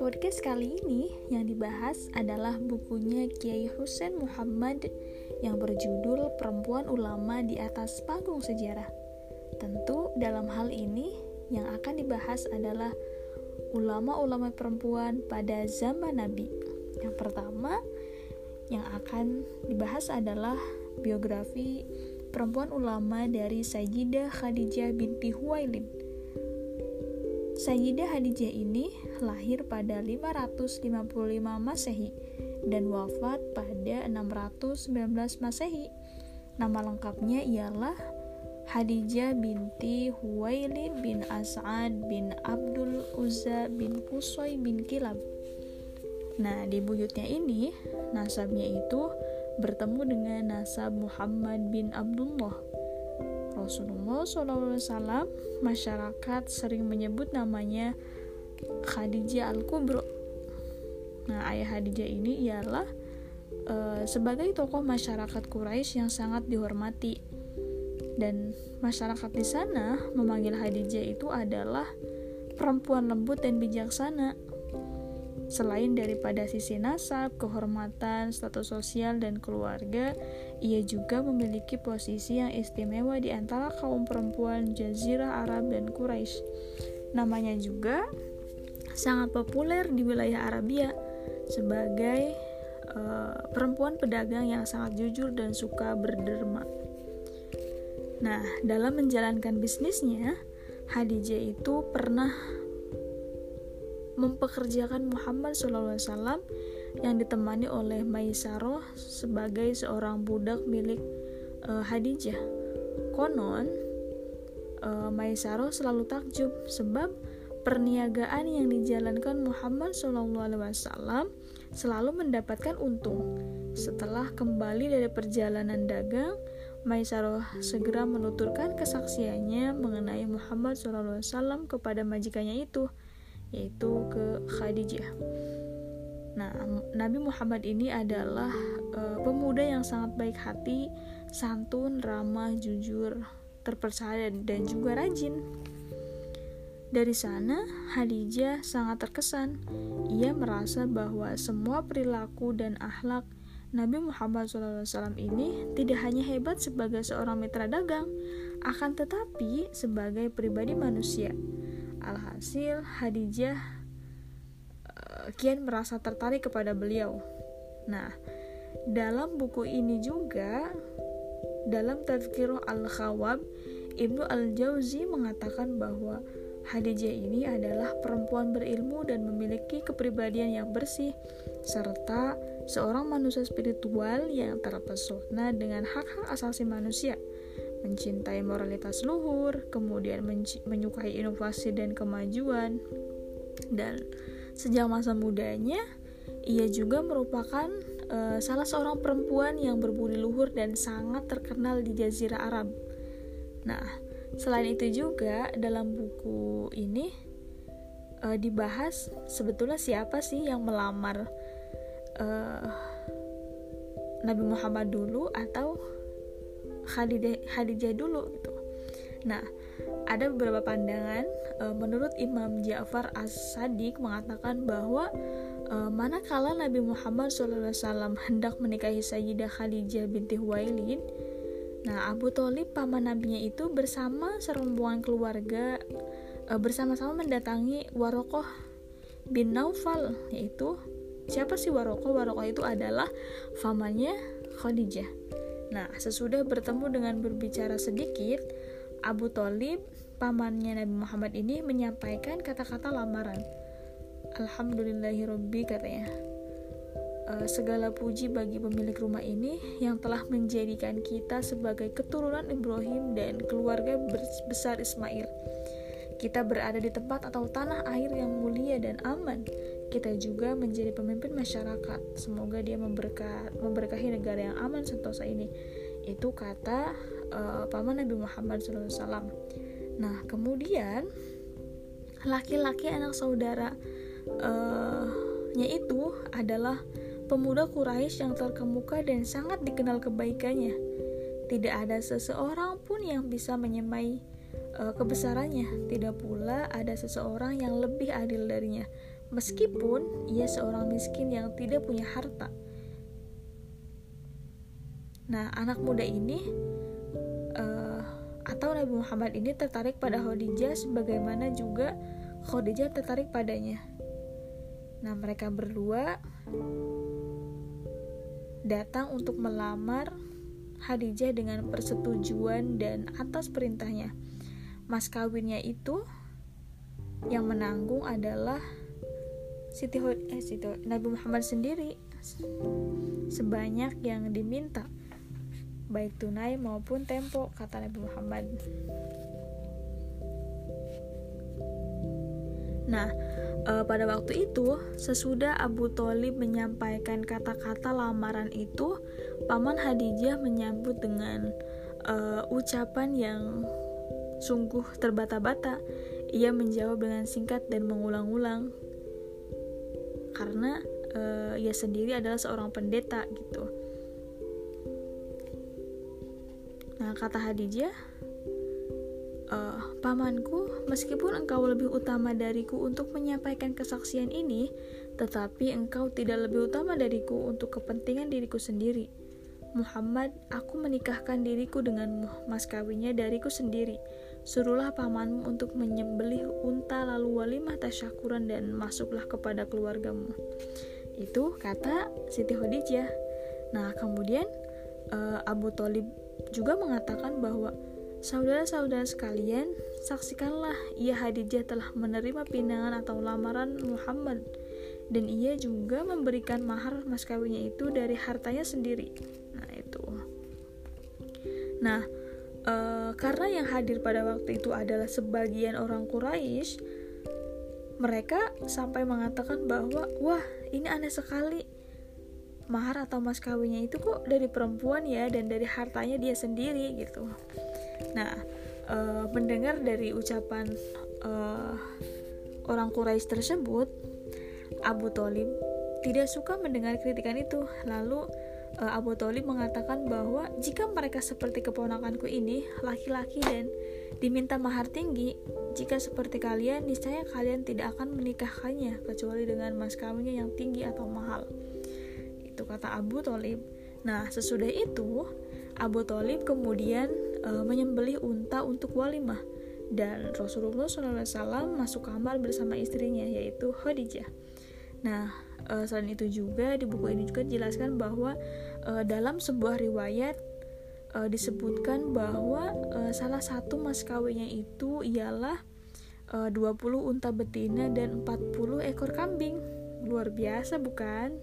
Podcast kali ini yang dibahas adalah bukunya Kiai Husain Muhammad yang berjudul Perempuan Ulama di Atas Panggung Sejarah. Tentu dalam hal ini yang akan dibahas adalah ulama-ulama perempuan pada zaman Nabi. Yang pertama yang akan dibahas adalah biografi perempuan ulama dari Sayyidah Khadijah binti Huwailid. Sayyidah Khadijah ini lahir pada 555 Masehi dan wafat pada 619 Masehi. Nama lengkapnya ialah Hadijah binti Huwailid bin As'ad bin Abdul Uzza bin Qusay bin Kilab. Nah, di buyutnya ini, nasabnya itu bertemu dengan nasab Muhammad bin Abdullah. Rasulullah SAW, masyarakat sering menyebut namanya Khadijah Al-Kubro Nah, ayah Hadijah ini ialah uh, sebagai tokoh masyarakat Quraisy yang sangat dihormati. Dan masyarakat di sana memanggil Hadijah itu adalah perempuan lembut dan bijaksana. Selain daripada sisi nasab, kehormatan, status sosial, dan keluarga, ia juga memiliki posisi yang istimewa di antara kaum perempuan Jazirah Arab dan Quraisy. Namanya juga sangat populer di wilayah Arabia sebagai uh, perempuan pedagang yang sangat jujur dan suka berderma. Nah, dalam menjalankan bisnisnya, Hadijah itu pernah mempekerjakan Muhammad SAW yang ditemani oleh Maisaroh sebagai seorang budak milik uh, Hadijah. Konon, uh, Maisaroh selalu takjub sebab perniagaan yang dijalankan Muhammad SAW selalu mendapatkan untung. Setelah kembali dari perjalanan dagang, Maisaroh segera menuturkan kesaksiannya mengenai Muhammad SAW kepada majikannya itu, yaitu ke Khadijah. Nah, Nabi Muhammad ini adalah uh, pemuda yang sangat baik hati, santun, ramah, jujur, terpercaya, dan juga rajin. Dari sana, Hadijah sangat terkesan. Ia merasa bahwa semua perilaku dan akhlak Nabi Muhammad SAW ini tidak hanya hebat sebagai seorang mitra dagang, akan tetapi sebagai pribadi manusia. Alhasil, Hadijah uh, kian merasa tertarik kepada beliau. Nah, dalam buku ini juga, dalam Tazkirah Al-Khawab, Ibnu Al-Jauzi mengatakan bahwa Hadijah ini adalah perempuan berilmu dan memiliki kepribadian yang bersih, serta seorang manusia spiritual yang terpesona dengan hak-hak asasi manusia, mencintai moralitas luhur, kemudian menyukai inovasi dan kemajuan, dan sejak masa mudanya ia juga merupakan uh, salah seorang perempuan yang berbudi luhur dan sangat terkenal di Jazirah Arab. Nah, Selain itu juga dalam buku ini uh, dibahas sebetulnya siapa sih yang melamar uh, Nabi Muhammad dulu atau Khadijah, Khadijah dulu gitu. Nah, ada beberapa pandangan uh, menurut Imam Ja'far As-Sadiq mengatakan bahwa uh, manakala Nabi Muhammad SAW hendak menikahi Sayyidah Khadijah binti Huwailid Nah, Abu Talib paman nabinya itu bersama serombongan keluarga e, bersama-sama mendatangi Warokoh bin Naufal, yaitu siapa sih Warokoh? Warokoh itu adalah pamannya Khadijah. Nah, sesudah bertemu dengan berbicara sedikit, Abu Talib pamannya Nabi Muhammad ini menyampaikan kata-kata lamaran. Alhamdulillahirobbi katanya uh, segala puji bagi pemilik rumah ini yang telah menjadikan kita sebagai keturunan Ibrahim dan keluarga besar Ismail. Kita berada di tempat atau tanah air yang mulia dan aman. Kita juga menjadi pemimpin masyarakat. Semoga dia memberkah, memberkahi negara yang aman sentosa ini. Itu kata uh, paman Nabi Muhammad SAW. Nah, kemudian laki-laki anak saudara uh, nya itu adalah pemuda Quraisy yang terkemuka dan sangat dikenal kebaikannya. Tidak ada seseorang pun yang bisa menyamai uh, kebesarannya. Tidak pula ada seseorang yang lebih adil darinya, meskipun ia seorang miskin yang tidak punya harta. Nah, anak muda ini uh, atau Nabi Muhammad ini tertarik pada Khadijah sebagaimana juga Khadijah tertarik padanya. Nah, mereka berdua datang untuk melamar Khadijah dengan persetujuan dan atas perintahnya. Mas kawinnya itu yang menanggung adalah Siti, eh, Siti Nabi Muhammad sendiri sebanyak yang diminta baik tunai maupun tempo kata Nabi Muhammad. Nah, e, pada waktu itu sesudah Abu Thalib menyampaikan kata-kata lamaran itu, paman Hadijah menyambut dengan e, ucapan yang sungguh terbata-bata. Ia menjawab dengan singkat dan mengulang-ulang karena e, ia sendiri adalah seorang pendeta gitu. Nah, kata Hadijah, e, pamanku, meskipun engkau lebih utama dariku untuk menyampaikan kesaksian ini, tetapi engkau tidak lebih utama dariku untuk kepentingan diriku sendiri. Muhammad, aku menikahkan diriku denganmu, mas kawinnya dariku sendiri. Suruhlah pamanmu untuk menyembelih unta lalu walimah tasyakuran dan masuklah kepada keluargamu. Itu kata Siti Khadijah. Nah, kemudian uh, Abu Talib juga mengatakan bahwa saudara-saudara sekalian, saksikanlah ia Hadijah telah menerima pinangan atau lamaran Muhammad dan ia juga memberikan mahar mas kawinnya itu dari hartanya sendiri. Nah, itu. Nah, e, karena yang hadir pada waktu itu adalah sebagian orang Quraisy, mereka sampai mengatakan bahwa wah, ini aneh sekali. Mahar atau mas kawinnya itu kok dari perempuan ya dan dari hartanya dia sendiri gitu. Nah uh, mendengar dari ucapan uh, orang Quraisy tersebut Abu Talib tidak suka mendengar kritikan itu. Lalu Abu Talib mengatakan bahwa jika mereka seperti keponakanku ini laki-laki dan diminta mahar tinggi jika seperti kalian niscaya kalian tidak akan menikahkannya kecuali dengan mas kawinnya yang tinggi atau mahal itu kata Abu Talib. Nah, sesudah itu Abu Talib kemudian e, menyembelih unta untuk walimah dan Rasulullah SAW masuk kamar bersama istrinya yaitu Khadijah. Nah, e, selain itu juga di buku ini juga dijelaskan bahwa e, dalam sebuah riwayat e, disebutkan bahwa e, salah satu mas kawinnya itu ialah e, 20 unta betina dan 40 ekor kambing. Luar biasa bukan?